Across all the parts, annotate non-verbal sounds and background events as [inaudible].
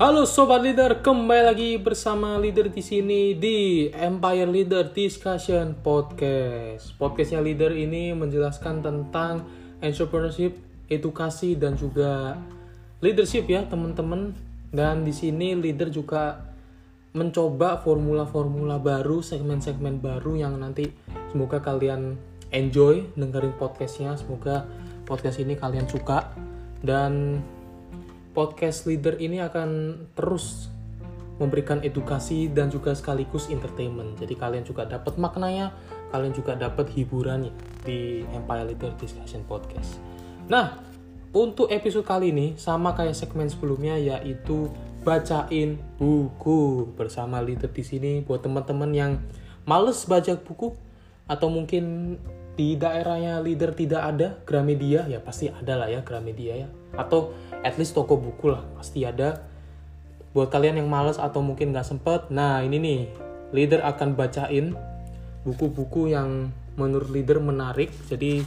Halo sobat leader, kembali lagi bersama leader di sini di Empire Leader Discussion Podcast. Podcastnya leader ini menjelaskan tentang entrepreneurship, edukasi dan juga leadership ya teman-teman. Dan di sini leader juga mencoba formula-formula baru, segmen-segmen baru yang nanti semoga kalian enjoy dengerin podcastnya. Semoga podcast ini kalian suka dan podcast leader ini akan terus memberikan edukasi dan juga sekaligus entertainment. Jadi kalian juga dapat maknanya, kalian juga dapat hiburannya di Empire Leader Discussion Podcast. Nah, untuk episode kali ini sama kayak segmen sebelumnya yaitu bacain buku bersama leader di sini buat teman-teman yang males baca buku atau mungkin di daerahnya leader tidak ada Gramedia ya pasti ada lah ya Gramedia ya atau at least toko buku lah pasti ada. Buat kalian yang males atau mungkin nggak sempet nah ini nih. Leader akan bacain buku-buku yang menurut leader menarik. Jadi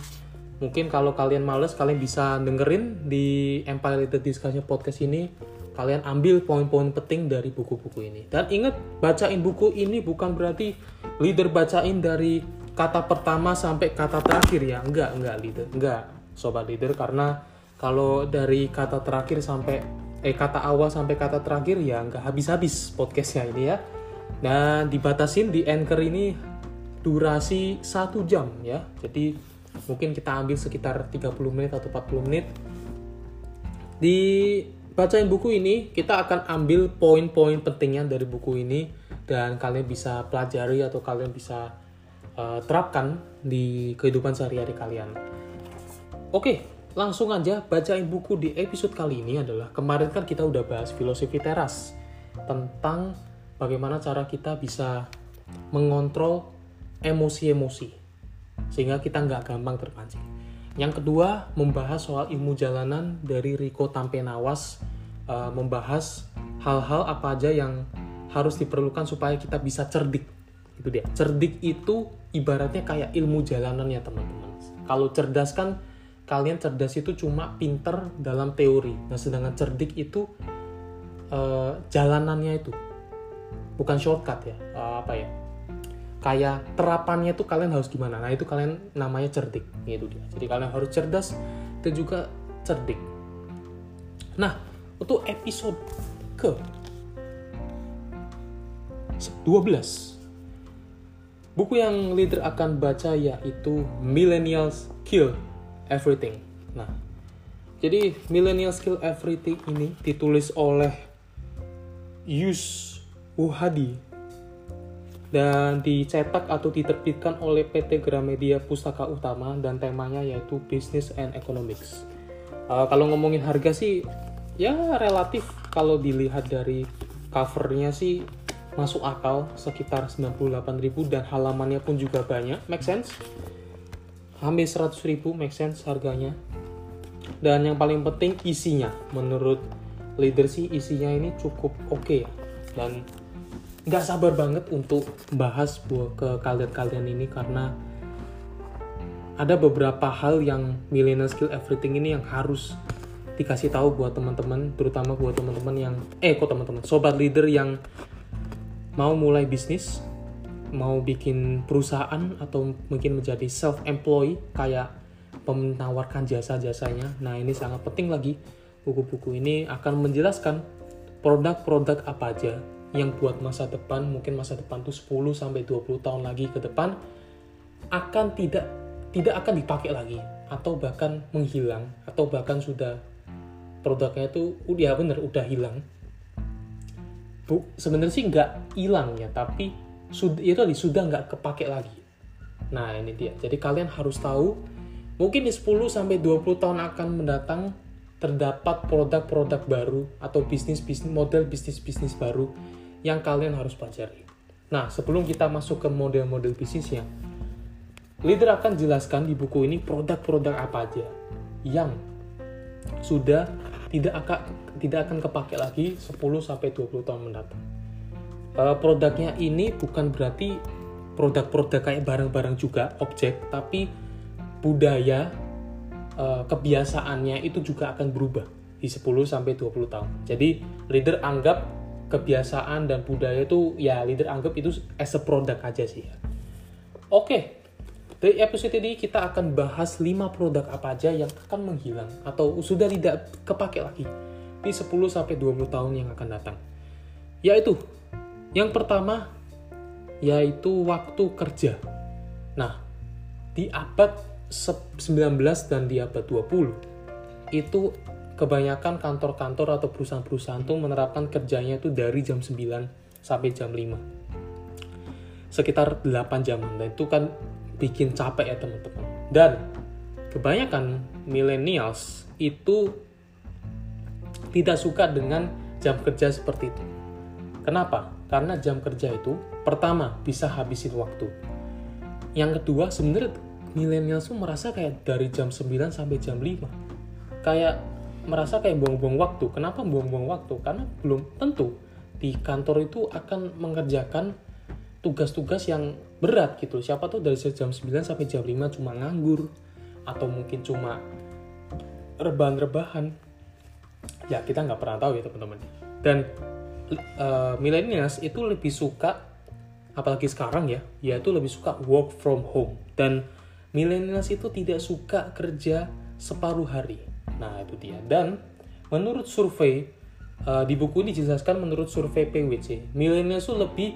mungkin kalau kalian males kalian bisa dengerin di Empire Leader Discussion Podcast ini. Kalian ambil poin-poin penting dari buku-buku ini. Dan ingat bacain buku ini bukan berarti leader bacain dari kata pertama sampai kata terakhir ya. Enggak enggak leader. Enggak sobat leader karena kalau dari kata terakhir sampai eh kata awal sampai kata terakhir ya nggak habis-habis podcastnya ini ya. Dan dibatasin di anchor ini durasi satu jam ya. Jadi mungkin kita ambil sekitar 30 menit atau 40 menit. Di bacain buku ini kita akan ambil poin-poin pentingnya dari buku ini. Dan kalian bisa pelajari atau kalian bisa uh, terapkan di kehidupan sehari-hari kalian. Oke, langsung aja bacain buku di episode kali ini adalah kemarin kan kita udah bahas filosofi teras tentang bagaimana cara kita bisa mengontrol emosi-emosi sehingga kita nggak gampang terpancing. Yang kedua, membahas soal ilmu jalanan dari Riko Tampenawas, uh, membahas hal-hal apa aja yang harus diperlukan supaya kita bisa cerdik. Itu dia. Cerdik itu ibaratnya kayak ilmu jalanan ya teman-teman. Kalau cerdas kan kalian cerdas itu cuma pinter dalam teori. Nah, sedangkan cerdik itu uh, jalanannya itu bukan shortcut ya. Uh, apa ya? kayak terapannya tuh kalian harus gimana nah itu kalian namanya cerdik gitu dia jadi kalian harus cerdas dan juga cerdik nah untuk episode ke 12 buku yang leader akan baca yaitu Millennials Kill Everything nah jadi Millennials Kill Everything ini ditulis oleh Yus Wuhadi dan dicetak atau diterbitkan oleh PT Gramedia Pustaka Utama dan temanya yaitu Business and Economics. Uh, kalau ngomongin harga sih ya relatif kalau dilihat dari covernya sih masuk akal sekitar 98.000 dan halamannya pun juga banyak, make sense. Hampir 100.000 make sense harganya. Dan yang paling penting isinya, menurut leader sih isinya ini cukup oke okay ya. Dan nggak sabar banget untuk bahas buat ke kalian-kalian ini karena ada beberapa hal yang millennial skill everything ini yang harus dikasih tahu buat teman-teman terutama buat teman-teman yang eh kok teman-teman sobat leader yang mau mulai bisnis mau bikin perusahaan atau mungkin menjadi self employed kayak menawarkan jasa-jasanya. Nah ini sangat penting lagi. Buku-buku ini akan menjelaskan produk-produk apa aja yang buat masa depan mungkin masa depan tuh 10 sampai 20 tahun lagi ke depan akan tidak tidak akan dipakai lagi atau bahkan menghilang atau bahkan sudah produknya itu udah bener udah hilang. Bu sebenarnya sih nggak hilang ya tapi sudah itu tadi sudah nggak kepake lagi nah ini dia jadi kalian harus tahu mungkin di 10 sampai 20 tahun akan mendatang terdapat produk-produk baru atau bisnis bisnis model bisnis bisnis baru yang kalian harus pelajari. Nah, sebelum kita masuk ke model-model bisnisnya, leader akan jelaskan di buku ini produk-produk apa aja yang sudah tidak akan tidak akan kepake lagi 10 sampai 20 tahun mendatang. Uh, produknya ini bukan berarti produk-produk kayak barang-barang juga objek, tapi budaya uh, kebiasaannya itu juga akan berubah di 10 sampai 20 tahun. Jadi leader anggap kebiasaan dan budaya itu ya leader anggap itu as a product aja sih ya. Oke. Dari episode ini kita akan bahas 5 produk apa aja yang akan menghilang atau sudah tidak kepake lagi di 10 sampai 20 tahun yang akan datang. Yaitu yang pertama yaitu waktu kerja. Nah, di abad 19 dan di abad 20 itu kebanyakan kantor-kantor atau perusahaan-perusahaan tuh menerapkan kerjanya itu dari jam 9 sampai jam 5 sekitar 8 jam dan itu kan bikin capek ya teman-teman dan kebanyakan millennials itu tidak suka dengan jam kerja seperti itu kenapa? Karena jam kerja itu pertama bisa habisin waktu yang kedua sebenarnya millennials tuh merasa kayak dari jam 9 sampai jam 5 kayak merasa kayak buang-buang waktu. Kenapa buang-buang waktu? Karena belum tentu di kantor itu akan mengerjakan tugas-tugas yang berat gitu. Siapa tuh dari jam 9 sampai jam 5 cuma nganggur atau mungkin cuma rebahan-rebahan. Ya kita nggak pernah tahu ya teman-teman. Dan uh, millennials itu lebih suka apalagi sekarang ya, yaitu lebih suka work from home dan millennials itu tidak suka kerja separuh hari Nah, itu dia. Dan menurut survei uh, di buku ini dijelaskan menurut survei PwC, milenial itu lebih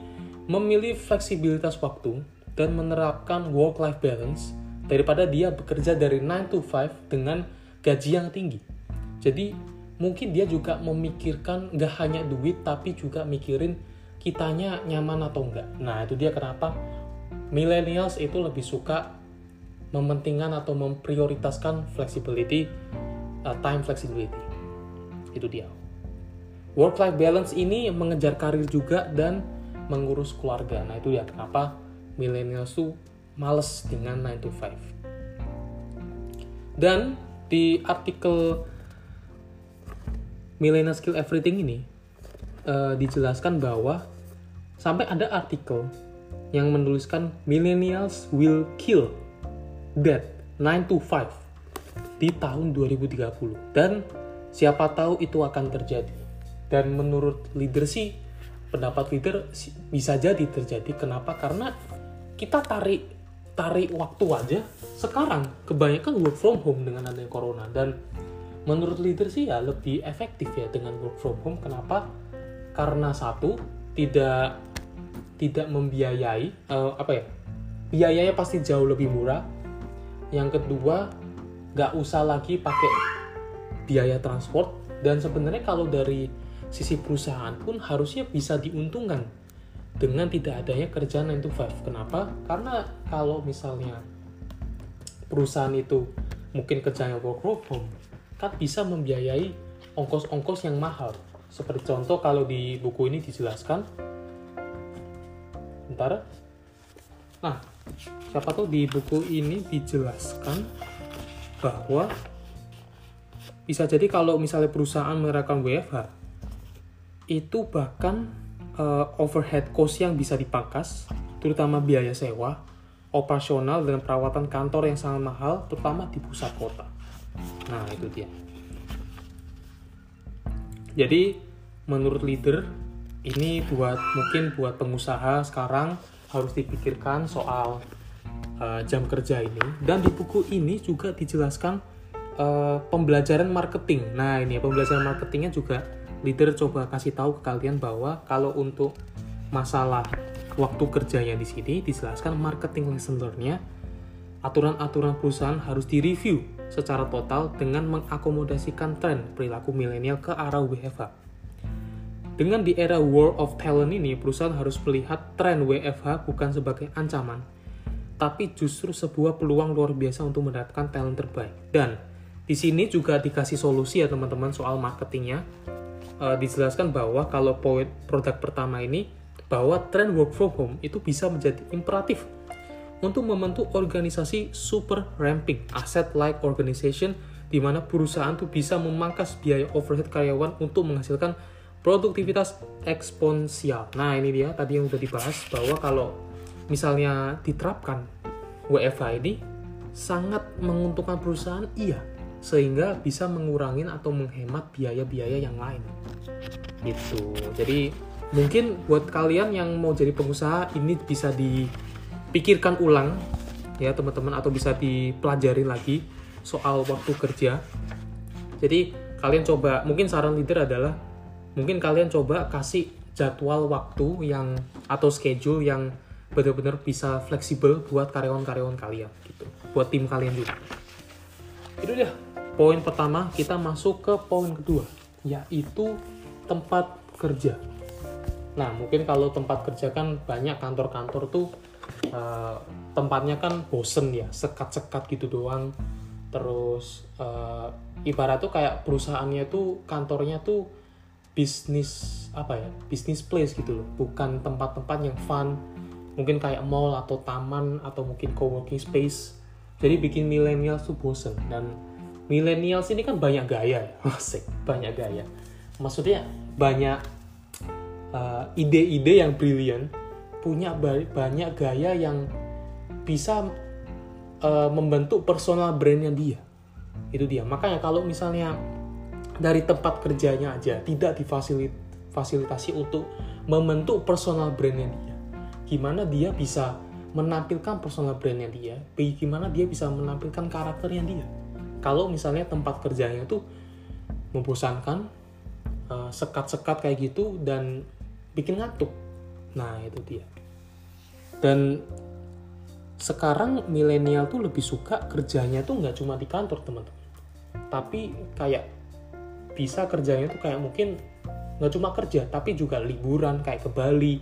memilih fleksibilitas waktu dan menerapkan work-life balance daripada dia bekerja dari 9 to 5 dengan gaji yang tinggi. Jadi mungkin dia juga memikirkan nggak hanya duit tapi juga mikirin kitanya nyaman atau enggak. Nah itu dia kenapa millennials itu lebih suka mementingkan atau memprioritaskan flexibility uh, time flexibility. Itu dia. Work life balance ini mengejar karir juga dan mengurus keluarga. Nah, itu ya kenapa millennials tuh males dengan 9 to 5. Dan di artikel Millennial Skill Everything ini uh, dijelaskan bahwa sampai ada artikel yang menuliskan millennials will kill that 9 to 5 di tahun 2030 dan siapa tahu itu akan terjadi. Dan menurut leader sih pendapat leader bisa jadi terjadi. Kenapa? Karena kita tarik tarik waktu aja. Sekarang kebanyakan work from home dengan adanya corona. Dan menurut leader sih ya lebih efektif ya dengan work from home. Kenapa? Karena satu tidak tidak membiayai uh, apa ya? Biayanya pasti jauh lebih murah. Yang kedua nggak usah lagi pakai biaya transport. Dan sebenarnya kalau dari sisi perusahaan pun harusnya bisa diuntungkan dengan tidak adanya kerja 9 to 5. Kenapa? Karena kalau misalnya perusahaan itu mungkin kerjanya work from home, kan bisa membiayai ongkos-ongkos yang mahal. Seperti contoh kalau di buku ini dijelaskan, bentar. Nah, siapa tahu di buku ini dijelaskan bahwa bisa jadi kalau misalnya perusahaan menerapkan WFH itu bahkan uh, overhead cost yang bisa dipangkas terutama biaya sewa operasional dan perawatan kantor yang sangat mahal terutama di pusat kota nah itu dia. Jadi menurut leader ini buat mungkin buat pengusaha sekarang harus dipikirkan soal uh, jam kerja ini. Dan di buku ini juga dijelaskan uh, pembelajaran marketing. Nah ini ya pembelajaran marketingnya juga leader coba kasih tahu ke kalian bahwa kalau untuk masalah waktu kerjanya di sini dijelaskan marketing lesson learn-nya. Aturan-aturan perusahaan harus direview secara total dengan mengakomodasikan tren perilaku milenial ke arah WFH. Dengan di era war of talent ini, perusahaan harus melihat tren WFH bukan sebagai ancaman, tapi justru sebuah peluang luar biasa untuk mendapatkan talent terbaik. Dan di sini juga dikasih solusi ya teman-teman soal marketingnya. E, dijelaskan bahwa kalau poin produk pertama ini bahwa tren work from home itu bisa menjadi imperatif untuk membentuk organisasi super ramping asset like organization di mana perusahaan itu bisa memangkas biaya overhead karyawan untuk menghasilkan produktivitas eksponensial. Nah, ini dia tadi yang sudah dibahas bahwa kalau misalnya diterapkan WFH ini sangat menguntungkan perusahaan iya sehingga bisa mengurangi atau menghemat biaya-biaya yang lain. Gitu. Jadi mungkin buat kalian yang mau jadi pengusaha ini bisa dipikirkan ulang ya teman-teman atau bisa dipelajari lagi soal waktu kerja. Jadi kalian coba mungkin saran leader adalah mungkin kalian coba kasih jadwal waktu yang atau schedule yang benar-benar bisa fleksibel buat karyawan-karyawan kalian gitu. Buat tim kalian juga. Itu dia. Poin pertama kita masuk ke poin kedua yaitu tempat kerja. Nah mungkin kalau tempat kerja kan banyak kantor-kantor tuh uh, tempatnya kan bosen ya sekat-sekat gitu doang. Terus uh, ibarat tuh kayak perusahaannya tuh kantornya tuh bisnis apa ya bisnis place gitu loh. Bukan tempat-tempat yang fun. Mungkin kayak mall atau taman atau mungkin co-working space. Jadi bikin milenial tuh bosen. Dan milenial ini kan banyak gaya ya. [laughs] Banyak gaya. Maksudnya banyak uh, ide-ide yang brilian punya banyak gaya yang bisa uh, membentuk personal brandnya dia. Itu dia. Makanya kalau misalnya dari tempat kerjanya aja tidak difasilitasi untuk membentuk personal brandnya dia gimana dia bisa menampilkan personal brandnya dia gimana dia bisa menampilkan karakternya dia. Kalau misalnya tempat kerjanya itu membosankan eh, sekat-sekat kayak gitu dan bikin ngantuk. Nah itu dia dan sekarang milenial tuh lebih suka kerjanya tuh nggak cuma di kantor teman-teman. Tapi kayak bisa kerjanya tuh kayak mungkin nggak cuma kerja tapi juga liburan kayak ke Bali.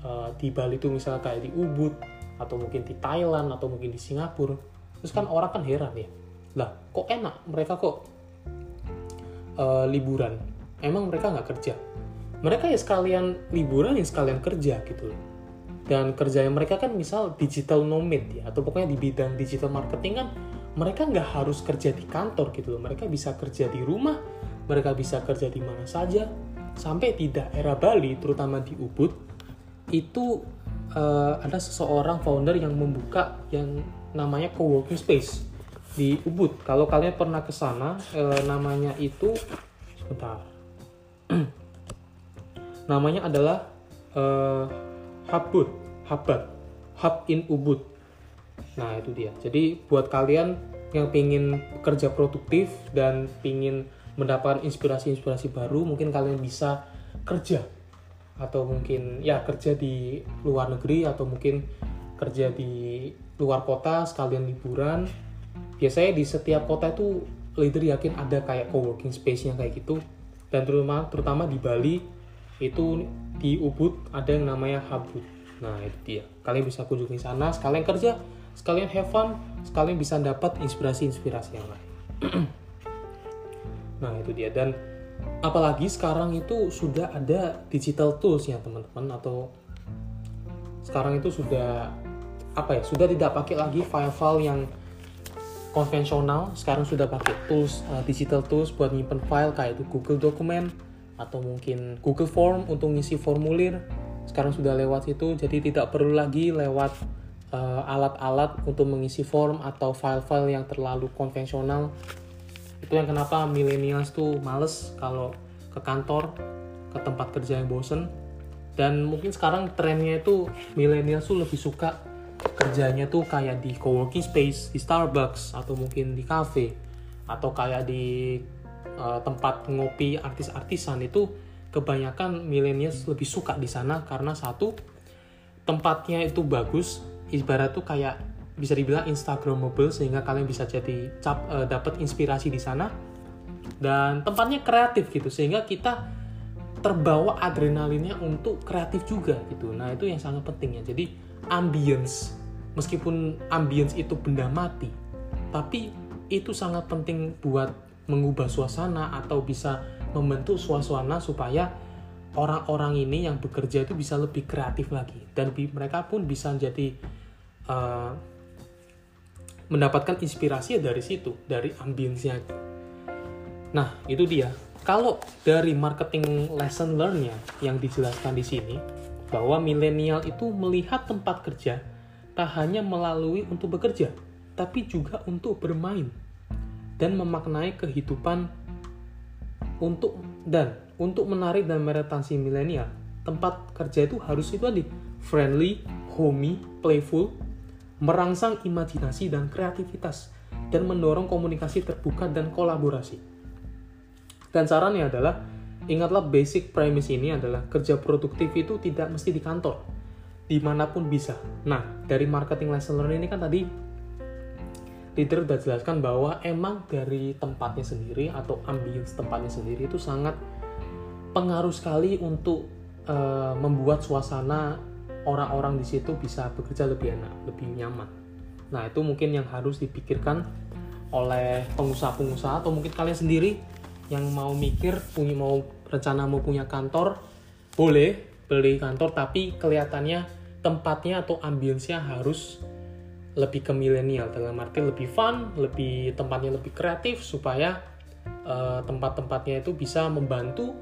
Uh, di Bali tuh misalnya kayak di Ubud atau mungkin di Thailand atau mungkin di Singapura. Terus kan orang kan heran ya lah kok enak mereka kok uh, liburan? Emang mereka nggak kerja? Mereka ya sekalian liburan ya sekalian kerja gitu loh dan kerjanya mereka kan misal digital nomad ya atau pokoknya di bidang digital marketing kan mereka nggak harus kerja di kantor gitu loh. Mereka bisa kerja di rumah mereka bisa kerja di mana saja. Sampai di daerah Bali terutama di Ubud itu uh, ada seseorang founder yang membuka yang namanya co-working space di Ubud. Kalau kalian pernah ke sana uh, namanya itu sebentar. [clears throat] Namanya adalah uh, Hubud Hubud Hub in Ubud. Nah itu dia. Jadi buat kalian yang pingin kerja produktif dan pingin mendapatkan inspirasi-inspirasi baru mungkin kalian bisa kerja. Atau mungkin ya kerja di luar negeri atau mungkin kerja di luar kota sekalian liburan. Biasanya di setiap kota itu leader yakin ada kayak co-working space-nya kayak gitu. Dan terutama terutama di Bali itu di Ubud ada yang namanya Habud. Nah itu dia. Kalian bisa kunjungi sana sekalian kerja sekalian have fun sekalian bisa dapat inspirasi-inspirasi yang lain. [clears throat] Nah itu dia. Dan apalagi sekarang itu sudah ada digital tools ya teman-teman atau sekarang itu sudah apa ya sudah tidak pakai lagi file-file yang konvensional. Sekarang sudah pakai tools uh, digital tools buat nyimpen file kayak itu Google Document atau mungkin Google Form untuk ngisi formulir. Sekarang sudah lewat itu jadi tidak perlu lagi lewat uh, alat-alat untuk mengisi form atau file-file yang terlalu konvensional. Itu yang kenapa millennials tuh males kalau ke kantor ke tempat kerja yang bosen. Dan mungkin sekarang trennya itu millennials tuh lebih suka kerjanya tuh kayak di coworking space di Starbucks atau mungkin di cafe atau kayak di uh, tempat ngopi artis-artisan itu kebanyakan millennials lebih suka di sana karena satu tempatnya itu bagus ibarat tuh kayak bisa dibilang instagramable sehingga kalian bisa jadi cap uh, dapat inspirasi di sana. Dan tempatnya kreatif gitu sehingga kita terbawa adrenalinnya untuk kreatif juga gitu. Nah itu yang sangat penting ya. Jadi ambience meskipun ambience itu benda mati tapi itu sangat penting buat mengubah suasana atau bisa membentuk suasana supaya orang-orang ini yang bekerja itu bisa lebih kreatif lagi dan mereka pun bisa jadi uh, mendapatkan inspirasi dari situ, dari ambience-nya. Nah, itu dia. Kalau dari marketing lesson learn-nya yang dijelaskan di sini, bahwa milenial itu melihat tempat kerja tak hanya melalui untuk bekerja, tapi juga untuk bermain. Dan memaknai kehidupan untuk dan untuk menarik dan meretansi milenial tempat kerja itu harus itu tadi friendly, homey, playful, merangsang imajinasi dan kreativitas dan mendorong komunikasi terbuka dan kolaborasi. Dan sarannya adalah ingatlah basic premise ini adalah kerja produktif itu tidak mesti di kantor, di mana pun bisa. Nah, dari marketing lesson learn ini kan tadi leader sudah jelaskan bahwa emang dari tempatnya sendiri atau ambience tempatnya sendiri itu sangat pengaruh sekali untuk uh, membuat suasana orang-orang di situ bisa bekerja lebih enak, lebih nyaman. Nah, itu mungkin yang harus dipikirkan oleh pengusaha-pengusaha atau mungkin kalian sendiri yang mau mikir, punya mau rencana mau punya kantor, boleh beli kantor tapi kelihatannya tempatnya atau ambience-nya harus lebih ke milenial dalam arti lebih fun, lebih tempatnya lebih kreatif supaya uh, tempat-tempatnya itu bisa membantu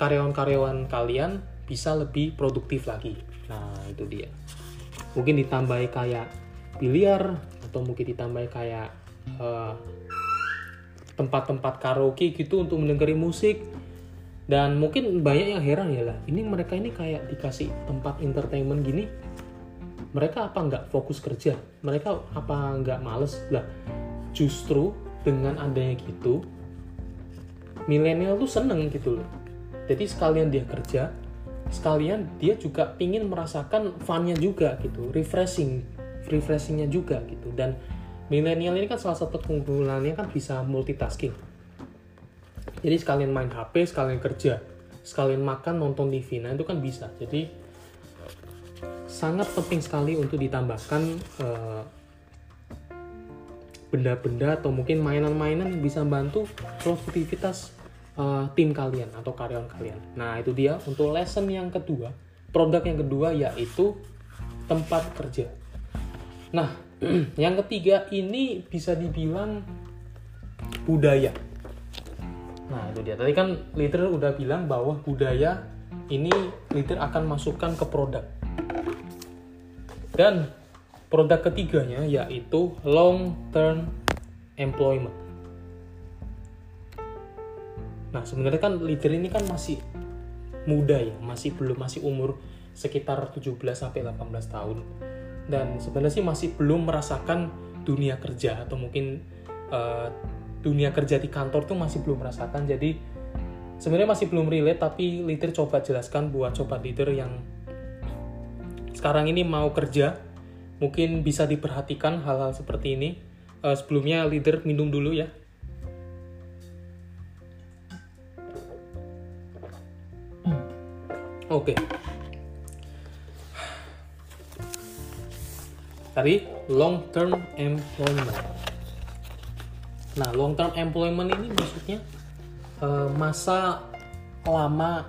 karyawan-karyawan kalian bisa lebih produktif lagi. Nah, itu dia. Mungkin ditambahi kayak biliar atau mungkin ditambahi kayak tempat tempat-tempat karaoke gitu untuk mendengar musik dan mungkin banyak yang heran ya lah ini mereka ini kayak dikasih tempat entertainment gini mereka apa nggak fokus kerja? Mereka apa nggak males? Lah justru dengan adanya gitu milenial tuh seneng gitu loh. Jadi sekalian dia kerja sekalian dia juga ingin merasakan funnya juga gitu refreshing refreshingnya juga gitu. Dan milenial ini kan salah satu keunggulannya kan bisa multitasking. Jadi sekalian main HP sekalian kerja sekalian makan nonton TV nah itu kan bisa. Jadi sangat penting sekali untuk ditambahkan benda benda-benda atau mungkin mainan-mainan yang bisa membantu produktivitas uh, tim kalian atau karyawan kalian. Nah, itu dia untuk lesson yang kedua, produk yang kedua yaitu tempat kerja. Nah, [clears throat] yang ketiga ini bisa dibilang budaya. Nah, itu dia. Tadi kan leader udah bilang bahwa budaya ini leader akan masukkan ke produk. Dan produk ketiganya yaitu long term employment. Nah sebenarnya kan leader ini kan masih muda ya, masih belum masih umur sekitar 17 sampai 18 tahun. Dan sebenarnya sih masih belum merasakan dunia kerja atau mungkin uh, dunia kerja di kantor tuh masih belum merasakan. Jadi sebenarnya masih belum relate tapi leader coba jelaskan buat coba leader yang sekarang ini mau kerja mungkin bisa diperhatikan hal-hal seperti ini. Uh, sebelumnya leader minum dulu ya. Oke. Okay. Tadi long term employment. Nah, long term employment ini maksudnya uh, masa lama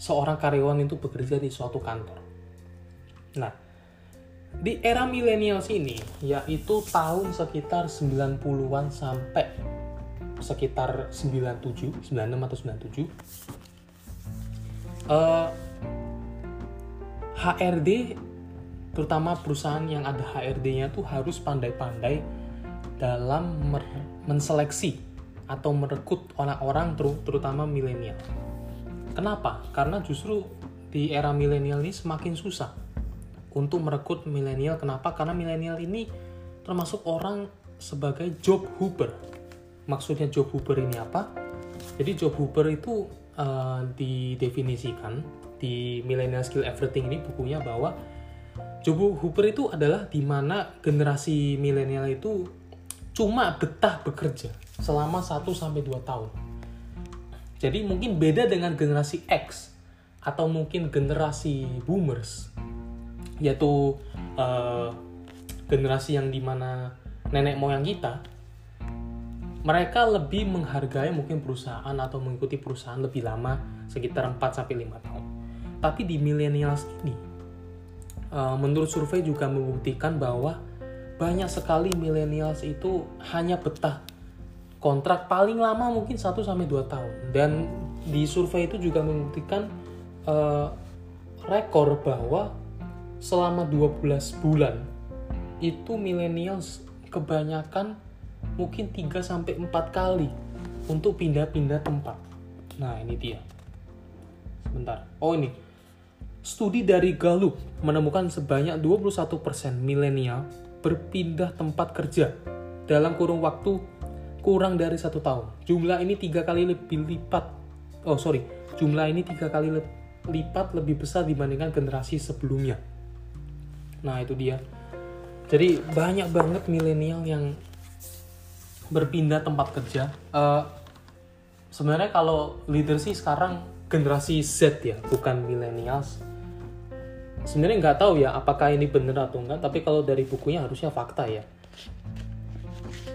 seorang karyawan itu bekerja di suatu kantor. Nah, di era milenial ini yaitu tahun sekitar 90-an sampai sekitar 97, 96 atau 97 uh, eh, HRD terutama perusahaan yang ada HRD-nya tuh harus pandai-pandai dalam menseleksi atau merekrut orang-orang ter terutama milenial. Kenapa? Karena justru di era milenial ini semakin susah untuk merekrut milenial. Kenapa? Karena milenial ini termasuk orang sebagai job hooper. Maksudnya job hooper ini apa? Jadi job hooper itu uh, didefinisikan di Millennial Skill Everything ini bukunya bahwa Job Hooper itu adalah di mana generasi milenial itu cuma betah bekerja selama 1 sampai 2 tahun. Jadi mungkin beda dengan generasi X atau mungkin generasi boomers yaitu uh, generasi yang di mana nenek moyang kita mereka lebih menghargai mungkin perusahaan atau mengikuti perusahaan lebih lama sekitar 4 sampai 5 tahun. Tapi di millennials ini uh, menurut survei juga membuktikan bahwa banyak sekali millennials itu hanya betah kontrak paling lama mungkin 1 sampai 2 tahun dan di survei itu juga membuktikan uh, rekor bahwa selama 12 bulan itu millennials kebanyakan mungkin 3 sampai 4 kali untuk pindah-pindah tempat. Nah, ini dia. Sebentar. Oh, ini. Studi dari Gallup menemukan sebanyak 21% milenial berpindah tempat kerja dalam kurung waktu kurang dari satu tahun. Jumlah ini tiga kali lebih lipat. Oh sorry, jumlah ini tiga kali lipat lebih besar dibandingkan generasi sebelumnya. Nah itu dia. Jadi banyak banget milenial yang berpindah tempat kerja. Uh, Sebenarnya kalau leader sih sekarang generasi Z ya, bukan millennials sebenarnya nggak tahu ya apakah ini benar atau enggak tapi kalau dari bukunya harusnya fakta ya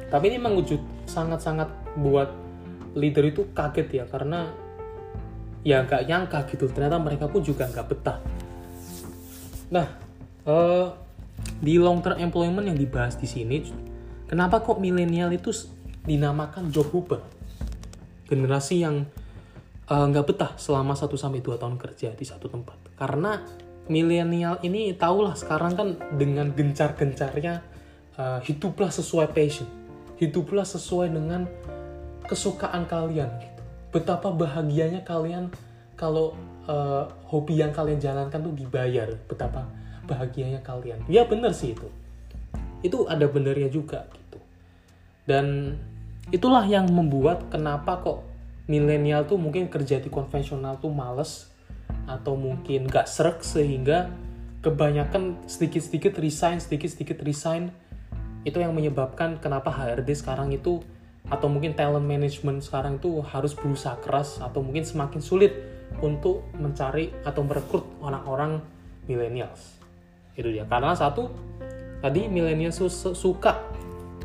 tapi ini mengwujud sangat-sangat buat leader itu kaget ya karena ya nggak nyangka gitu ternyata mereka pun juga nggak betah nah uh, di long term employment yang dibahas di sini kenapa kok milenial itu dinamakan job hopper generasi yang eh, nggak uh, betah selama 1 sampai dua tahun kerja di satu tempat karena milenial ini tahulah sekarang kan dengan gencar-gencarnya uh, hiduplah sesuai passion, hiduplah sesuai dengan kesukaan kalian gitu. Betapa bahagianya kalian kalau uh, hobi yang kalian jalankan tuh dibayar, betapa bahagianya kalian. Ya bener sih itu. Itu ada benernya juga gitu. Dan itulah yang membuat kenapa kok milenial tuh mungkin kerja di konvensional tuh males atau mungkin gak serak sehingga kebanyakan sedikit-sedikit resign, sedikit-sedikit resign itu yang menyebabkan kenapa HRD sekarang itu atau mungkin talent management sekarang itu harus berusaha keras atau mungkin semakin sulit untuk mencari atau merekrut orang-orang millennials. Itu dia. Karena satu, tadi millennials suka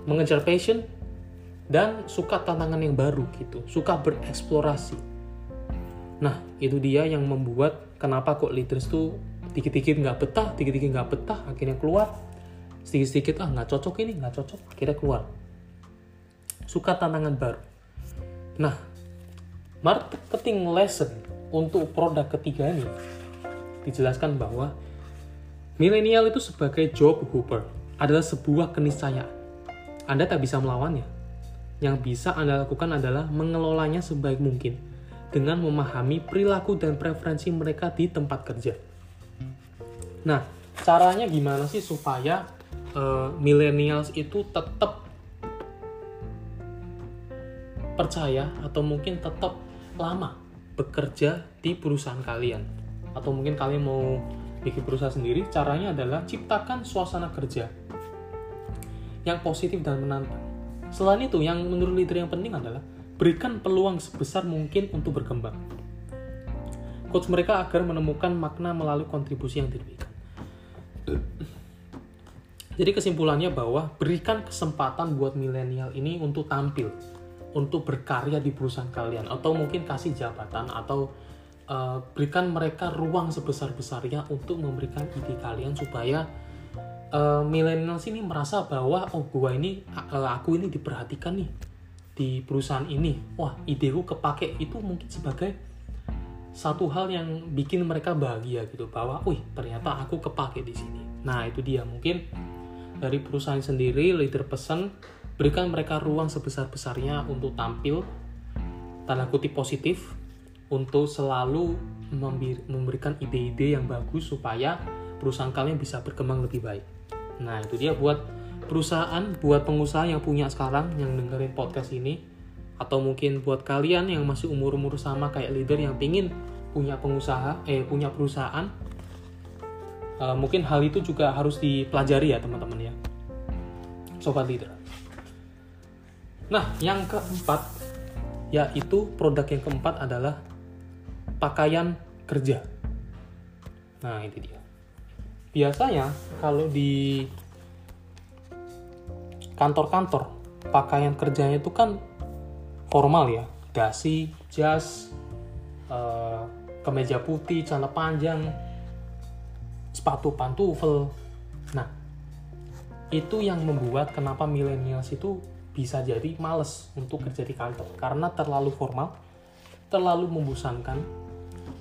mengejar passion dan suka tantangan yang baru gitu, suka bereksplorasi. Nah, itu dia yang membuat kenapa kok leaders tuh dikit-dikit nggak betah, dikit-dikit nggak betah, akhirnya keluar. Sedikit-sedikit, ah nggak cocok ini, nggak cocok, akhirnya keluar. Suka tantangan baru. Nah, marketing lesson untuk produk ketiga ini dijelaskan bahwa milenial itu sebagai job hopper adalah sebuah keniscayaan. Anda tak bisa melawannya. Yang bisa Anda lakukan adalah mengelolanya sebaik mungkin dengan memahami perilaku dan preferensi mereka di tempat kerja. Nah, caranya gimana sih supaya uh, millennials itu tetap percaya atau mungkin tetap lama bekerja di perusahaan kalian atau mungkin kalian mau bikin perusahaan sendiri caranya adalah ciptakan suasana kerja yang positif dan menantang selain itu yang menurut leader yang penting adalah berikan peluang sebesar mungkin untuk berkembang. Coach mereka agar menemukan makna melalui kontribusi yang diberikan. Jadi kesimpulannya bahwa berikan kesempatan buat milenial ini untuk tampil, untuk berkarya di perusahaan kalian, atau mungkin kasih jabatan, atau uh, berikan mereka ruang sebesar-besarnya untuk memberikan ide kalian supaya uh, milenial sini merasa bahwa oh gua ini uh, aku ini diperhatikan nih di perusahaan ini. Wah ideku kepake itu mungkin sebagai satu hal yang bikin mereka bahagia gitu bahwa wih ternyata aku kepake di sini. Nah itu dia. Mungkin dari perusahaan sendiri leader pesan berikan mereka ruang sebesar-besarnya untuk tampil tanda kutip positif untuk selalu memberikan ide-ide yang bagus supaya perusahaan kalian bisa berkembang lebih baik. Nah, itu dia buat perusahaan buat pengusaha yang punya sekarang yang dengerin podcast ini atau mungkin buat kalian yang masih umur-umur sama kayak leader yang pingin punya pengusaha eh punya perusahaan uh, mungkin hal itu juga harus dipelajari ya teman-teman ya sobat leader nah yang keempat yaitu produk yang keempat adalah pakaian kerja. Nah itu dia. Biasanya kalau di kantor-kantor pakaian kerjanya itu kan formal ya. Dasi jas uh, kemeja putih celana panjang sepatu pantufel. Nah itu yang membuat kenapa millennials itu bisa jadi males untuk kerja di kantor. Karena terlalu formal terlalu membosankan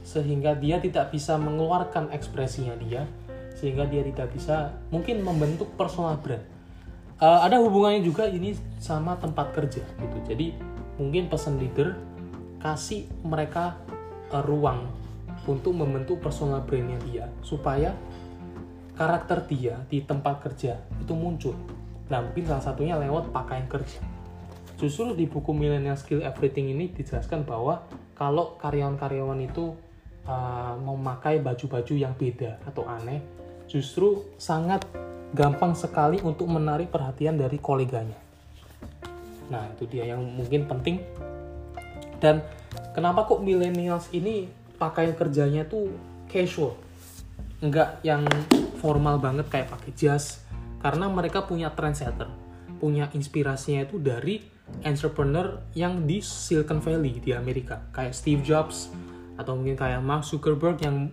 sehingga dia tidak bisa mengeluarkan ekspresinya dia sehingga dia tidak bisa mungkin membentuk personal brand. Uh, ada hubungannya juga ini sama tempat kerja gitu. Jadi mungkin pesan leader kasih mereka uh, ruang untuk membentuk personal brandnya dia supaya karakter dia di tempat kerja itu muncul. Nah mungkin salah satunya lewat pakaian kerja. Justru di buku Millennial Skill Everything ini dijelaskan bahwa kalau karyawan-karyawan itu uh, memakai baju-baju yang beda atau aneh, justru sangat gampang sekali untuk menarik perhatian dari koleganya. Nah, itu dia yang mungkin penting. Dan kenapa kok millennials ini pakaian kerjanya tuh casual? Enggak yang formal banget kayak pakai jas. Karena mereka punya trendsetter, punya inspirasinya itu dari entrepreneur yang di Silicon Valley di Amerika kayak Steve Jobs atau mungkin kayak Mark Zuckerberg yang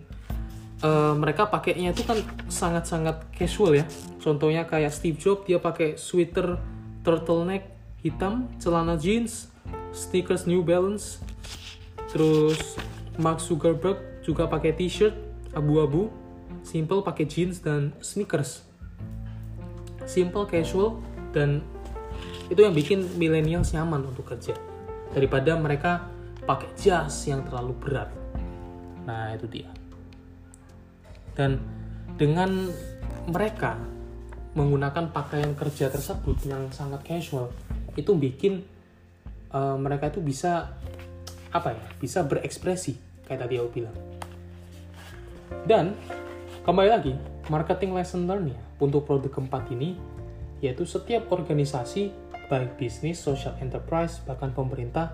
uh, mereka pakainya itu kan sangat-sangat casual ya. Contohnya kayak Steve Jobs dia pakai sweater turtleneck hitam celana jeans sneakers New Balance. Terus Mark Zuckerberg juga pakai t-shirt abu-abu simple pakai jeans dan sneakers. Simple casual dan itu yang bikin milenial nyaman untuk kerja. Daripada mereka pakai jas yang terlalu berat. Nah itu dia. Dan dengan mereka menggunakan pakaian kerja tersebut yang sangat casual itu bikin uh, mereka itu bisa apa ya bisa berekspresi kayak tadi aku bilang. Dan kembali lagi marketing lesson learn ya untuk produk keempat ini yaitu setiap organisasi baik bisnis, social enterprise, bahkan pemerintah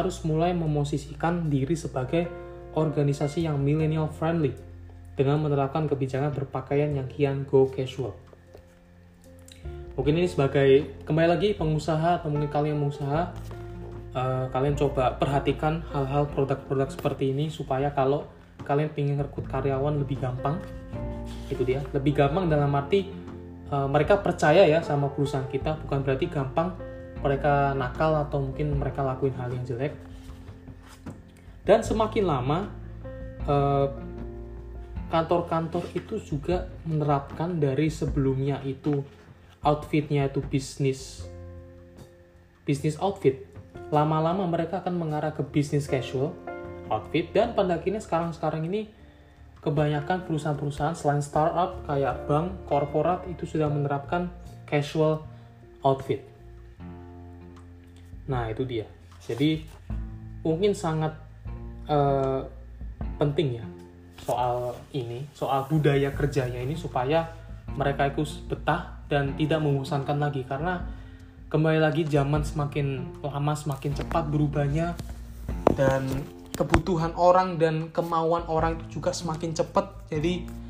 harus mulai memosisikan diri sebagai organisasi yang millennial friendly dengan menerapkan kebijakan berpakaian yang kian go casual. Mungkin ini sebagai kembali lagi pengusaha atau mungkin kalian mengusaha uh, kalian coba perhatikan hal-hal produk-produk seperti ini supaya kalau kalian ingin rekrut karyawan lebih gampang itu dia lebih gampang dalam arti uh, mereka percaya ya sama perusahaan kita bukan berarti gampang mereka nakal atau mungkin mereka lakuin hal yang jelek dan semakin lama eh, kantor-kantor itu juga menerapkan dari sebelumnya itu outfitnya itu bisnis bisnis outfit lama-lama mereka akan mengarah ke bisnis casual outfit dan pada akhirnya sekarang-sekarang ini kebanyakan perusahaan-perusahaan selain startup kayak bank, korporat itu sudah menerapkan casual outfit. Nah, itu dia. Jadi mungkin sangat uh, penting ya soal ini, soal budaya kerjanya ini supaya mereka itu betah dan tidak membosankan lagi. Karena kembali lagi zaman semakin lama semakin cepat berubahnya dan kebutuhan orang dan kemauan orang itu juga semakin cepat. Jadi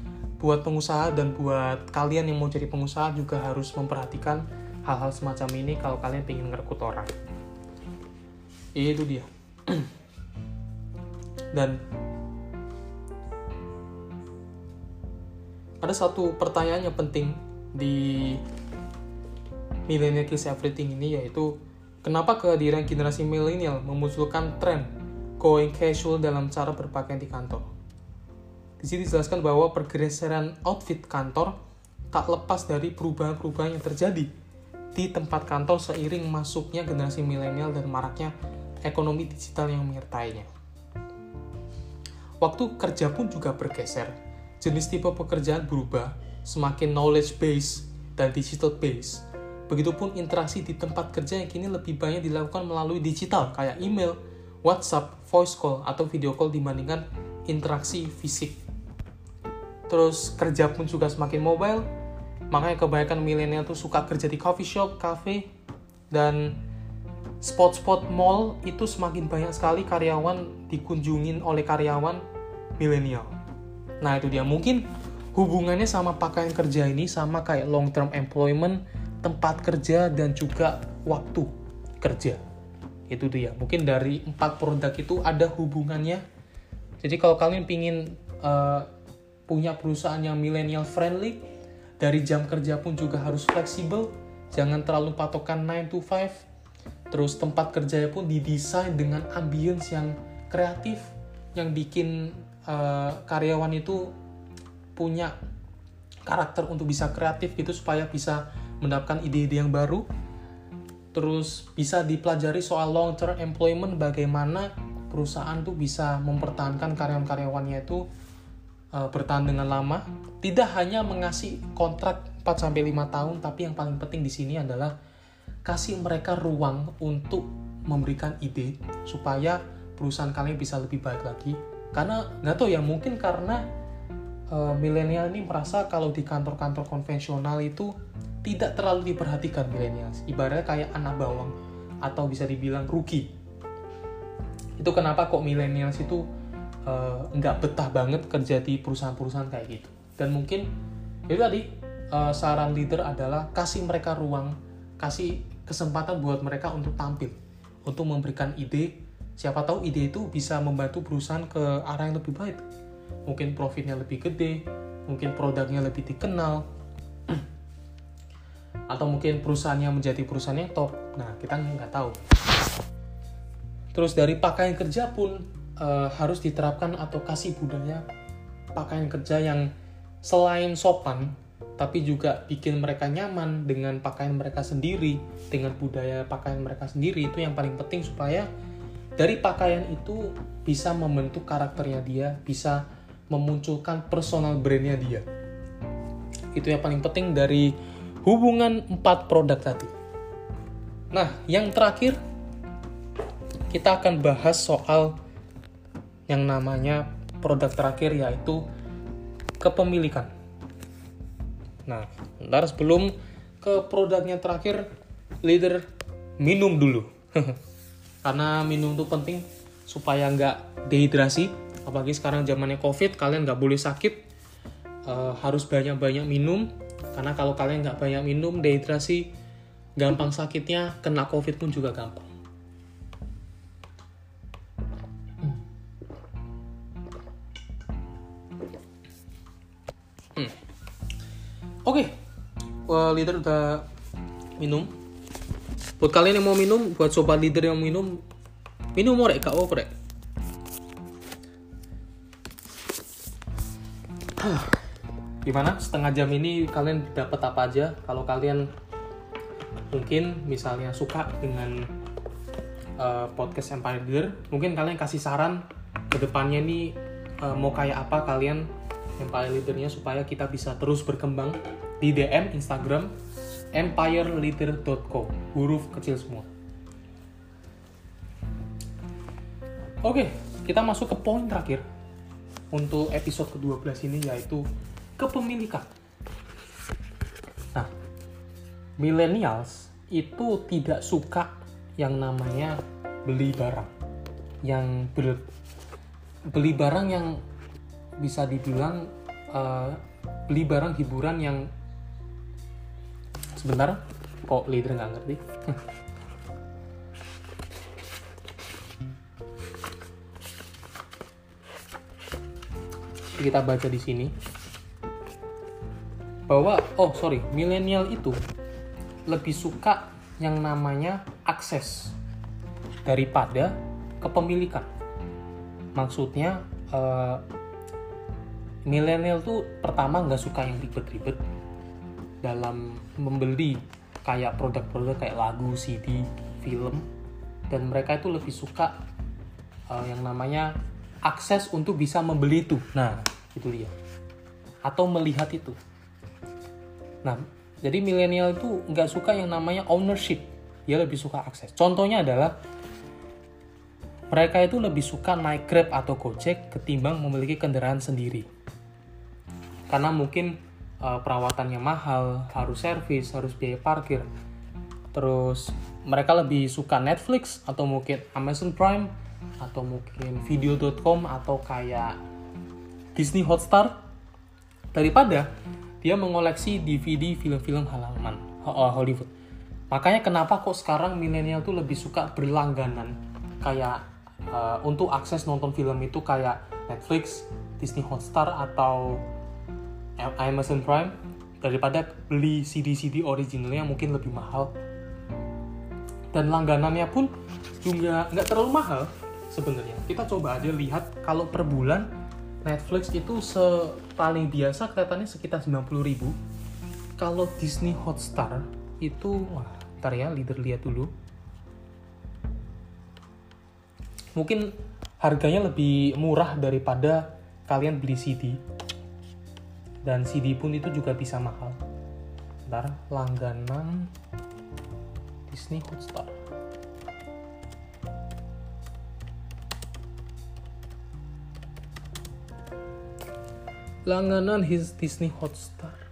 buat pengusaha dan buat kalian yang mau jadi pengusaha juga harus memperhatikan hal-hal semacam ini kalau kalian ingin ngerekut orang itu dia dan ada satu pertanyaan yang penting di Millennial Kids Everything ini yaitu kenapa kehadiran generasi milenial memunculkan tren going casual dalam cara berpakaian di kantor. Di sini dijelaskan bahwa pergeseran outfit kantor tak lepas dari perubahan-perubahan yang terjadi di tempat kantor seiring masuknya generasi milenial dan maraknya ekonomi digital yang menyertainya. Waktu kerja pun juga bergeser. Jenis tipe pekerjaan berubah, semakin knowledge base dan digital base. Begitupun interaksi di tempat kerja yang kini lebih banyak dilakukan melalui digital, kayak email, WhatsApp, voice call, atau video call dibandingkan interaksi fisik. Terus kerja pun juga semakin mobile, makanya kebanyakan milenial tuh suka kerja di coffee shop, cafe, dan spot-spot mall itu semakin banyak sekali karyawan dikunjungin oleh karyawan milenial. Nah itu dia. Mungkin hubungannya sama pakaian kerja ini sama kayak long term employment, tempat kerja dan juga waktu kerja. Itu dia. Mungkin dari empat produk itu ada hubungannya. Jadi kalau kalian pingin uh, punya perusahaan yang millennial friendly dari jam kerja pun juga harus fleksibel jangan terlalu patokan 9 to 5 terus tempat kerjanya pun didesain dengan ambience yang kreatif yang bikin uh, karyawan itu punya karakter untuk bisa kreatif gitu supaya bisa mendapatkan ide-ide yang baru. Terus bisa dipelajari soal long term employment bagaimana perusahaan tuh bisa mempertahankan karyawan-karyawannya itu uh, bertahan dengan lama. Tidak hanya mengasih kontrak 4 sampai 5 tahun tapi yang paling penting di sini adalah kasih mereka ruang untuk memberikan ide supaya perusahaan kalian bisa lebih baik lagi. Karena nggak tahu ya mungkin karena uh, milenial ini merasa kalau di kantor-kantor konvensional itu tidak terlalu diperhatikan milenial ibaratnya kayak anak bawang atau bisa dibilang rugi. Itu kenapa kok milenials itu uh, nggak betah banget kerja di perusahaan-perusahaan kayak gitu. Dan mungkin itu tadi uh, saran leader adalah kasih mereka ruang kasih kesempatan buat mereka untuk tampil untuk memberikan ide. Siapa tahu ide itu bisa membantu perusahaan ke arah yang lebih baik. Mungkin profitnya lebih gede mungkin produknya lebih dikenal [clears throat] atau mungkin perusahaannya menjadi perusahaan yang top. Nah kita nggak tahu. Terus dari pakaian kerja pun e, harus diterapkan atau kasih budaya pakaian kerja yang selain sopan tapi juga bikin mereka nyaman dengan pakaian mereka sendiri dengan budaya pakaian mereka sendiri itu yang paling penting supaya dari pakaian itu bisa membentuk karakternya dia, bisa memunculkan personal brandnya dia. Itu yang paling penting dari hubungan empat produk tadi. Nah, yang terakhir kita akan bahas soal yang namanya produk terakhir yaitu kepemilikan. Nah, ntar sebelum ke produknya terakhir, leader minum dulu. [laughs] karena minum itu penting supaya nggak dehidrasi. Apalagi sekarang zamannya covid kalian nggak boleh sakit. Uh, harus banyak-banyak minum. Karena kalau kalian nggak banyak minum dehidrasi gampang sakitnya kena covid pun juga gampang oke. Okay. well, leader udah minum. Buat kalian yang mau minum buat sobat leader yang minum minum more kak oh rek gimana? Setengah jam ini kalian dapat apa aja? Kalau kalian mungkin misalnya suka dengan uh, podcast Empire Leader mungkin kalian kasih saran ke depannya ini uh, mau kayak apa kalian Empire Leadernya supaya kita bisa terus berkembang di DM Instagram empireleader.co huruf kecil semua. Oke kita masuk ke poin terakhir untuk episode ke-12 ini yaitu kepemilikan. Nah millennials itu tidak suka yang namanya beli barang. Yang ber, beli barang yang bisa dibilang uh, beli barang hiburan yang sebentar kok leader nggak ngerti? Kita baca di sini bahwa oh sorry milenial itu lebih suka yang namanya akses daripada kepemilikan. Maksudnya uh, milenial tuh pertama nggak suka yang ribet-ribet dalam membeli kayak produk-produk kayak lagu, CD, film dan mereka itu lebih suka uh, yang namanya akses untuk bisa membeli itu. Nah, itu dia. Atau melihat itu. Nah, jadi milenial itu nggak suka yang namanya ownership. Dia lebih suka akses. Contohnya adalah mereka itu lebih suka naik Grab atau Gojek ketimbang memiliki kendaraan sendiri. Karena mungkin uh, perawatannya mahal, harus servis, harus biaya parkir. Terus mereka lebih suka Netflix atau mungkin Amazon Prime atau mungkin video.com atau kayak Disney Hotstar daripada dia mengoleksi DVD film-film halaman uh, Hollywood. Makanya kenapa kok sekarang milenial tuh lebih suka berlangganan kayak uh, untuk akses nonton film itu kayak Netflix, Disney Hotstar atau Amazon Prime daripada beli CD-CD originalnya mungkin lebih mahal. Dan langganannya pun juga nggak terlalu mahal sebenarnya. Kita coba aja lihat kalau per bulan Netflix itu paling biasa kelihatannya sekitar 90 ribu. Kalau Disney Hotstar itu wah ntar ya leader lihat dulu. Mungkin harganya lebih murah daripada kalian beli CD dan CD pun itu juga bisa mahal. Ntar langganan Disney Hotstar. Langganan his Disney Hotstar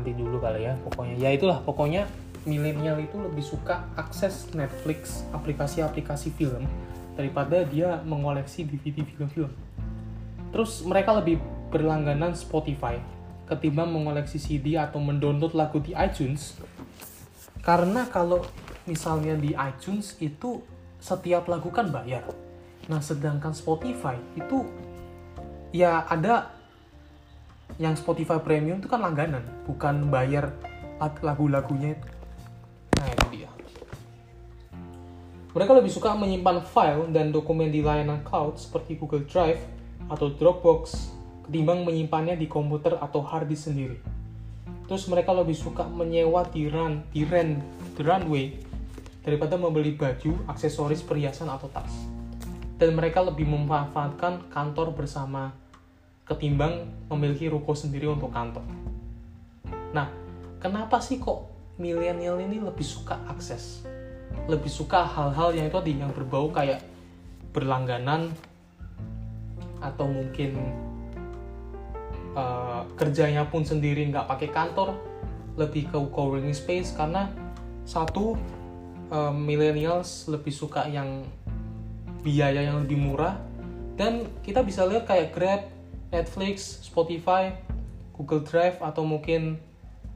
nanti dulu kali ya pokoknya. Ya itulah pokoknya milenial itu lebih suka akses Netflix, aplikasi-aplikasi film daripada dia mengoleksi DVD film-film. Terus mereka lebih berlangganan Spotify ketimbang mengoleksi CD atau mendownload lagu di iTunes. Karena kalau misalnya di iTunes itu setiap lagu kan bayar. Nah, sedangkan Spotify itu ya ada yang Spotify Premium itu kan langganan, bukan bayar lagu-lagunya. Nah itu dia. Mereka lebih suka menyimpan file dan dokumen di layanan cloud seperti Google Drive atau Dropbox ketimbang menyimpannya di komputer atau hard disk sendiri. Terus mereka lebih suka menyewa di run, di rent, di runway daripada membeli baju, aksesoris, perhiasan atau tas. Dan mereka lebih memanfaatkan kantor bersama ketimbang memiliki ruko sendiri untuk kantor. Nah, kenapa sih kok milenial ini lebih suka akses? Lebih suka hal-hal yang itu tadi yang berbau kayak berlangganan atau mungkin uh, kerjanya pun sendiri nggak pakai kantor, lebih ke co-working space karena satu uh, millennials lebih suka yang biaya yang lebih murah dan kita bisa lihat kayak Grab Netflix, Spotify, Google Drive atau mungkin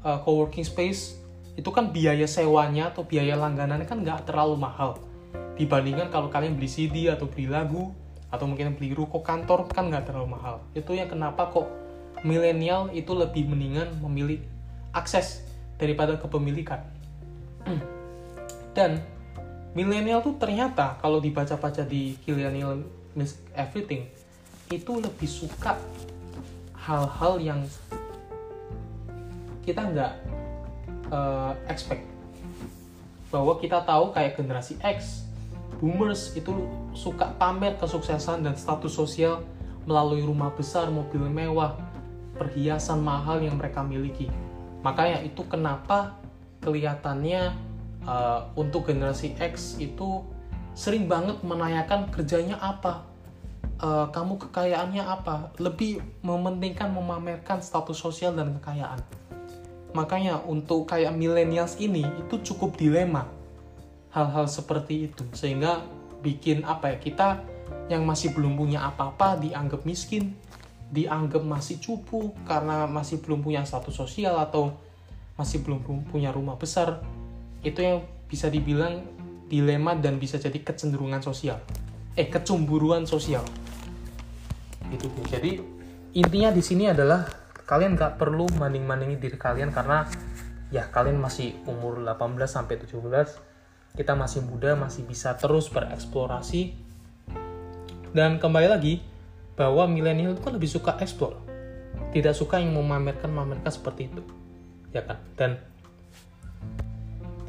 uh, coworking space itu kan biaya sewanya atau biaya langganannya kan nggak terlalu mahal. Dibandingkan kalau kalian beli CD atau beli lagu atau mungkin beli ruko kantor kan nggak terlalu mahal. Itu yang kenapa kok milenial itu lebih mendingan memilih akses daripada kepemilikan. Dan milenial tuh ternyata kalau dibaca-baca di Millennial Everything itu lebih suka hal-hal yang kita nggak uh, expect bahwa kita tahu kayak generasi X, boomers itu suka pamer kesuksesan dan status sosial melalui rumah besar, mobil mewah, perhiasan mahal yang mereka miliki. Makanya itu kenapa kelihatannya uh, untuk generasi X itu sering banget menanyakan kerjanya apa, uh, kamu kekayaannya apa? Lebih mementingkan memamerkan status sosial dan kekayaan. Makanya untuk kayak millennials ini itu cukup dilema hal-hal seperti itu. Sehingga bikin apa ya kita yang masih belum punya apa-apa dianggap miskin dianggap masih cupu karena masih belum punya status sosial atau masih belum punya rumah besar. Itu yang bisa dibilang dilema dan bisa jadi kecenderungan sosial. Eh kecemburuan sosial gitu. Jadi intinya di sini adalah kalian nggak perlu manding-mandingi diri kalian karena ya kalian masih umur 18 sampai 17 kita masih muda masih bisa terus bereksplorasi. Dan kembali lagi bahwa milenial itu kan lebih suka eksplor tidak suka yang memamerkan memamerkan seperti itu. Ya kan? Dan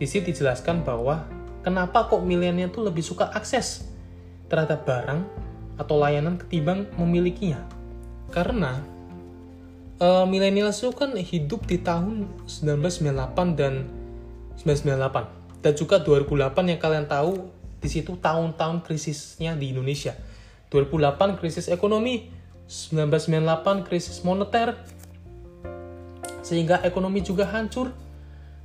di sini dijelaskan bahwa kenapa kok milenial itu lebih suka akses terhadap barang atau layanan ketimbang memilikinya. Karena uh, milenial itu kan hidup di tahun 1998 dan 1998 dan juga 2008 yang kalian tahu di situ tahun-tahun krisisnya di Indonesia. 2008 krisis ekonomi, 1998 krisis moneter, sehingga ekonomi juga hancur.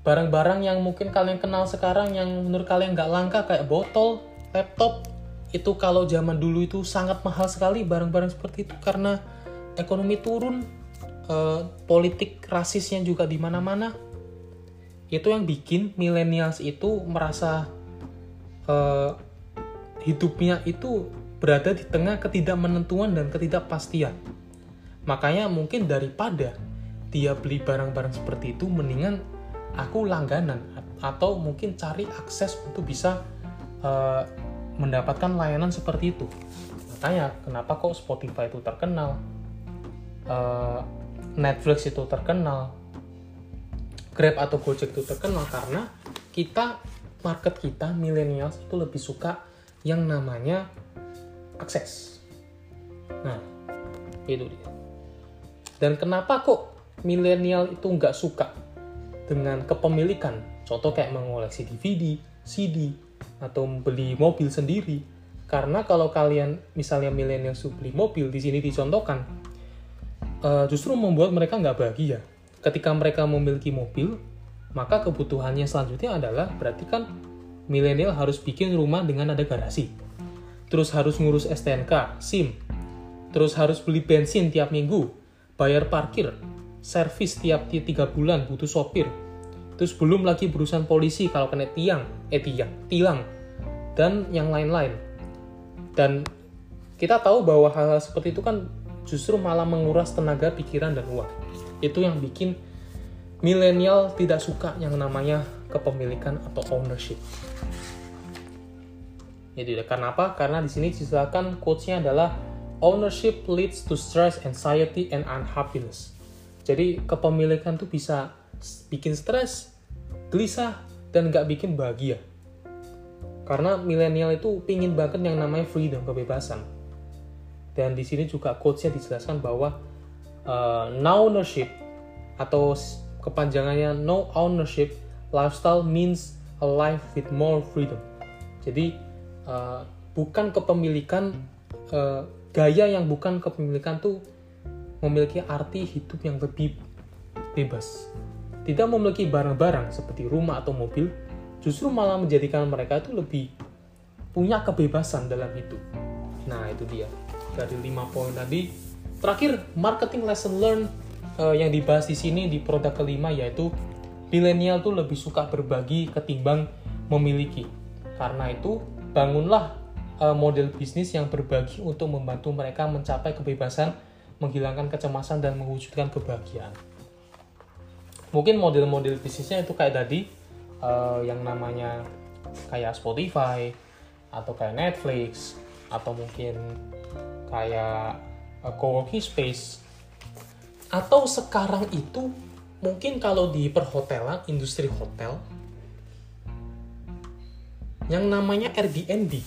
Barang-barang yang mungkin kalian kenal sekarang yang menurut kalian nggak langka kayak botol, laptop, itu kalau zaman dulu itu sangat mahal sekali barang-barang seperti itu karena ekonomi turun, eh, politik rasisnya juga di mana-mana. Itu yang bikin millennials itu merasa eh, hidupnya itu berada di tengah ketidakmenentuan dan ketidakpastian. Makanya mungkin daripada dia beli barang-barang seperti itu mendingan aku langganan atau mungkin cari akses untuk bisa uh, mendapatkan layanan seperti itu. Makanya kenapa kok Spotify itu terkenal? Uh, Netflix itu terkenal? Grab atau Gojek itu terkenal? Karena kita market kita millennials itu lebih suka yang namanya akses. Nah itu dia. Dan kenapa kok milenial itu nggak suka dengan kepemilikan? Contoh kayak mengoleksi DVD CD atau beli mobil sendiri. Karena kalau kalian misalnya milenial beli mobil di sini dicontohkan uh, justru membuat mereka nggak bahagia. Ketika mereka memiliki mobil maka kebutuhannya selanjutnya adalah berarti kan milenial harus bikin rumah dengan ada garasi. Terus harus ngurus STNK SIM. Terus harus beli bensin tiap minggu bayar parkir servis tiap tiga bulan butuh sopir terus belum lagi berurusan polisi kalau kena tiang. Eh tiang tilang. Dan yang lain-lain. Dan kita tahu bahwa hal-hal seperti itu kan justru malah menguras tenaga pikiran dan uang. Itu yang bikin milenial tidak suka yang namanya kepemilikan atau ownership. Jadi karena apa karena di sini silakan quotes-nya adalah ownership leads to stress anxiety and unhappiness. Jadi kepemilikan tuh bisa bikin stres, gelisah, dan nggak bikin bahagia. Karena milenial itu pingin banget yang namanya freedom, kebebasan. Dan di sini juga quotes-nya dijelaskan bahwa uh, no ownership atau kepanjangannya no ownership lifestyle means a life with more freedom. Jadi uh, bukan kepemilikan uh, gaya yang bukan kepemilikan tuh memiliki arti hidup yang lebih bebas. Tidak memiliki barang-barang seperti rumah atau mobil, justru malah menjadikan mereka itu lebih punya kebebasan dalam hidup. Nah, itu dia. Dari lima poin tadi. Terakhir, marketing lesson learn uh, yang dibahas di sini di produk kelima yaitu milenial tuh lebih suka berbagi ketimbang memiliki. Karena itu, bangunlah uh, model bisnis yang berbagi untuk membantu mereka mencapai kebebasan menghilangkan kecemasan dan mewujudkan kebahagiaan. Mungkin model-model bisnisnya itu kayak tadi uh, yang namanya kayak Spotify atau kayak Netflix atau mungkin kayak uh, co-working space. Atau sekarang itu mungkin kalau di perhotelan industri hotel yang namanya Airbnb.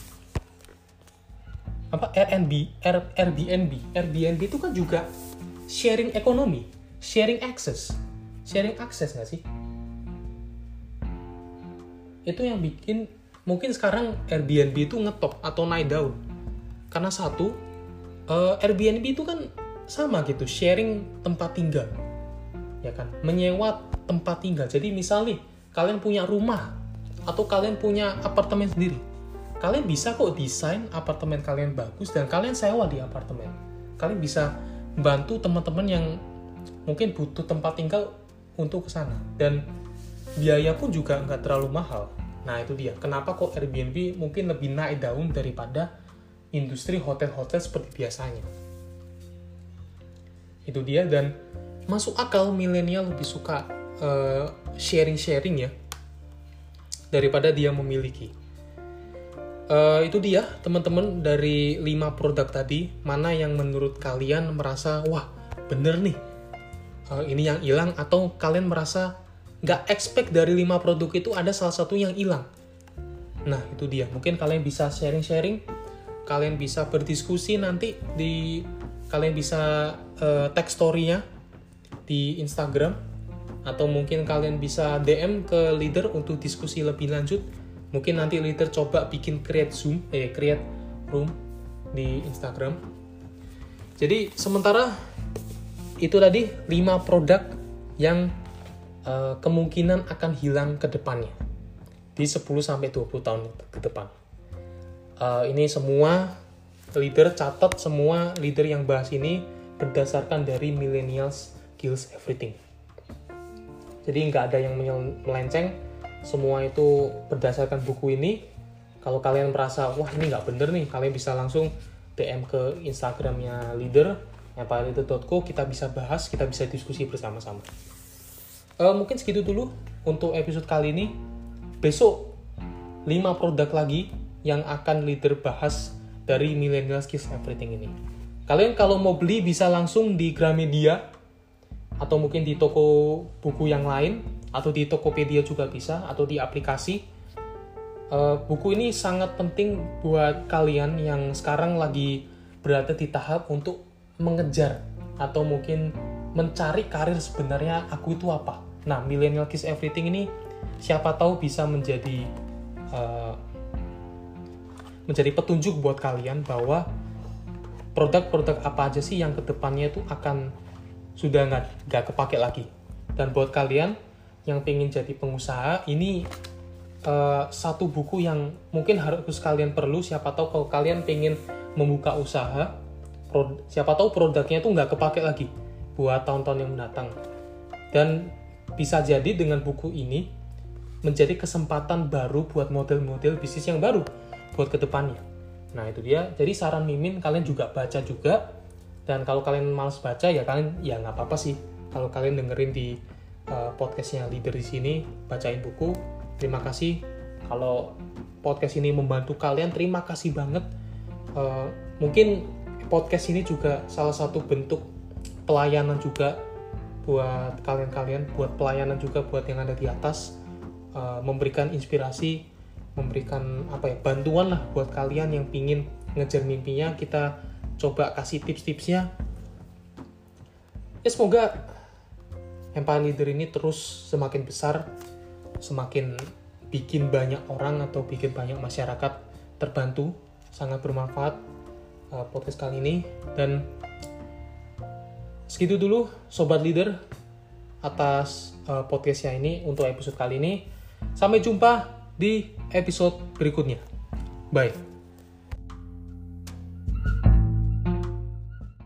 Apa? Airbnb Airbnb. Airbnb itu kan juga sharing ekonomi sharing access sharing access nggak sih? Itu yang bikin mungkin sekarang Airbnb itu ngetop atau naik daun. Karena satu uh, Airbnb itu kan sama gitu sharing tempat tinggal. Ya kan? Menyewa tempat tinggal. Jadi misalnya kalian punya rumah atau kalian punya apartemen sendiri. Kalian bisa kok desain apartemen kalian bagus dan kalian sewa di apartemen. Kalian bisa bantu teman-teman yang mungkin butuh tempat tinggal untuk ke sana dan biaya pun juga nggak terlalu mahal. Nah itu dia, kenapa kok Airbnb mungkin lebih naik daun daripada industri hotel-hotel seperti biasanya. Itu dia dan masuk akal milenial lebih suka eh, sharing-sharing uh, ya daripada dia memiliki uh, itu dia teman-teman dari 5 produk tadi mana yang menurut kalian merasa wah bener nih uh, ini yang hilang atau kalian merasa nggak expect dari 5 produk itu ada salah satu yang hilang? Nah itu dia. Mungkin kalian bisa sharing-sharing kalian bisa berdiskusi nanti di kalian bisa uh, tag story-nya di Instagram atau mungkin kalian bisa DM ke leader untuk diskusi lebih lanjut. Mungkin nanti leader coba bikin create zoom eh create room di Instagram. Jadi sementara itu tadi 5 produk yang uh, kemungkinan akan hilang ke depannya di 10 sampai 20 tahun ke depan. Uh, ini semua leader catat semua leader yang bahas ini berdasarkan dari millennials kills everything. Jadi nggak ada yang melenceng, semua itu berdasarkan buku ini kalau kalian merasa wah ini nggak bener nih kalian bisa langsung DM ke Instagramnya leader empireLeader.co kita bisa bahas, kita bisa diskusi bersama-sama. Uh, mungkin segitu dulu untuk episode kali ini. Besok 5 produk lagi yang akan leader bahas dari Millennial Skills Everything ini. Kalian kalau mau beli bisa langsung di Gramedia atau mungkin di toko buku yang lain atau di Tokopedia juga bisa atau di aplikasi. Uh, buku ini sangat penting buat kalian yang sekarang lagi berada di tahap untuk mengejar atau mungkin mencari karir sebenarnya aku itu apa. Nah, Millennial Kiss Everything ini siapa tahu bisa menjadi uh, menjadi petunjuk buat kalian bahwa produk-produk apa aja sih yang ke depannya itu akan sudah nggak nggak kepake lagi. Dan buat kalian yang pengen jadi pengusaha, ini uh, satu buku yang mungkin harus kalian perlu. Siapa tahu kalau kalian pengen membuka usaha, siapa tahu produknya itu nggak kepake lagi buat tahun-tahun yang mendatang. Dan bisa jadi dengan buku ini menjadi kesempatan baru buat model-model bisnis yang baru buat ke depannya. Nah itu dia. Jadi saran Mimin kalian juga baca juga dan kalau kalian males baca ya kalian ya nggak apa-apa sih kalau kalian dengerin di uh, podcastnya leader di sini bacain buku terima kasih kalau podcast ini membantu kalian terima kasih banget uh, mungkin podcast ini juga salah satu bentuk pelayanan juga buat kalian-kalian buat pelayanan juga buat yang ada di atas uh, memberikan inspirasi memberikan apa ya bantuan lah buat kalian yang pingin ngejar mimpinya. Kita coba kasih tips-tipsnya. Ya semoga Empire Leader ini terus semakin besar semakin bikin banyak orang atau bikin banyak masyarakat terbantu sangat bermanfaat uh, podcast kali ini. Dan segitu dulu sobat leader atas uh, podcastnya ini untuk episode kali ini. Sampai jumpa di episode berikutnya. Bye